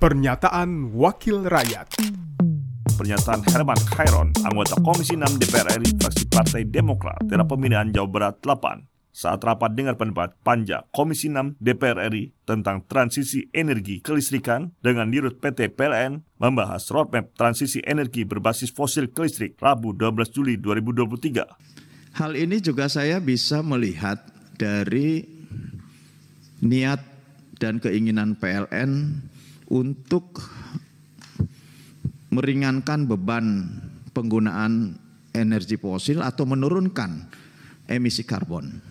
Pernyataan Wakil Rakyat Pernyataan Herman Khairon, anggota Komisi 6 DPR RI fraksi Partai Demokrat, daerah pemilihan Jawa Barat 8, saat rapat dengar pendapat Panja Komisi 6 DPR RI tentang transisi energi kelistrikan dengan dirut PT PLN membahas roadmap transisi energi berbasis fosil ke listrik Rabu 12 Juli 2023. Hal ini juga saya bisa melihat dari niat dan keinginan PLN untuk meringankan beban penggunaan energi fosil atau menurunkan emisi karbon.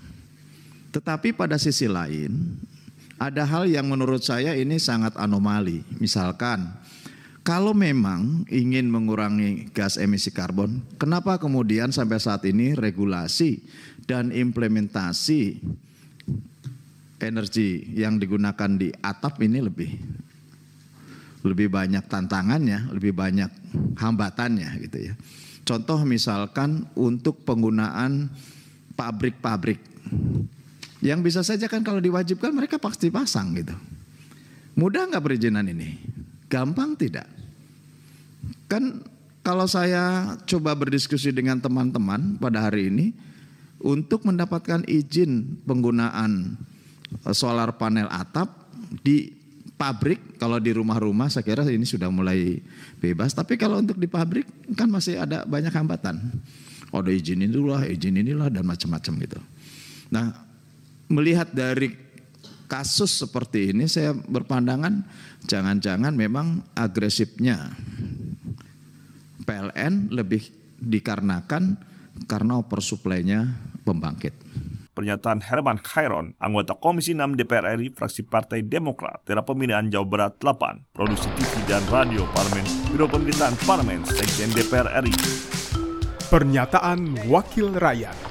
Tetapi pada sisi lain, ada hal yang menurut saya ini sangat anomali. Misalkan, kalau memang ingin mengurangi gas emisi karbon, kenapa kemudian sampai saat ini regulasi dan implementasi energi yang digunakan di atap ini lebih lebih banyak tantangannya, lebih banyak hambatannya gitu ya. Contoh misalkan untuk penggunaan pabrik-pabrik yang bisa saja kan kalau diwajibkan mereka pasti pasang gitu. Mudah nggak perizinan ini? Gampang tidak? Kan kalau saya coba berdiskusi dengan teman-teman pada hari ini untuk mendapatkan izin penggunaan eh, solar panel atap di pabrik kalau di rumah-rumah saya kira ini sudah mulai bebas. Tapi kalau untuk di pabrik kan masih ada banyak hambatan. Ada izin inilah izin inilah dan macam-macam gitu. Nah melihat dari kasus seperti ini saya berpandangan jangan-jangan memang agresifnya PLN lebih dikarenakan karena oversupply-nya pembangkit. Pernyataan Herman Khairon, anggota Komisi 6 DPR RI fraksi Partai Demokrat, daerah pemilihan Jawa Barat 8, produksi TV dan radio Parlemen, Biro Pemberitaan Parlemen, Sekjen DPR RI. Pernyataan Wakil Rakyat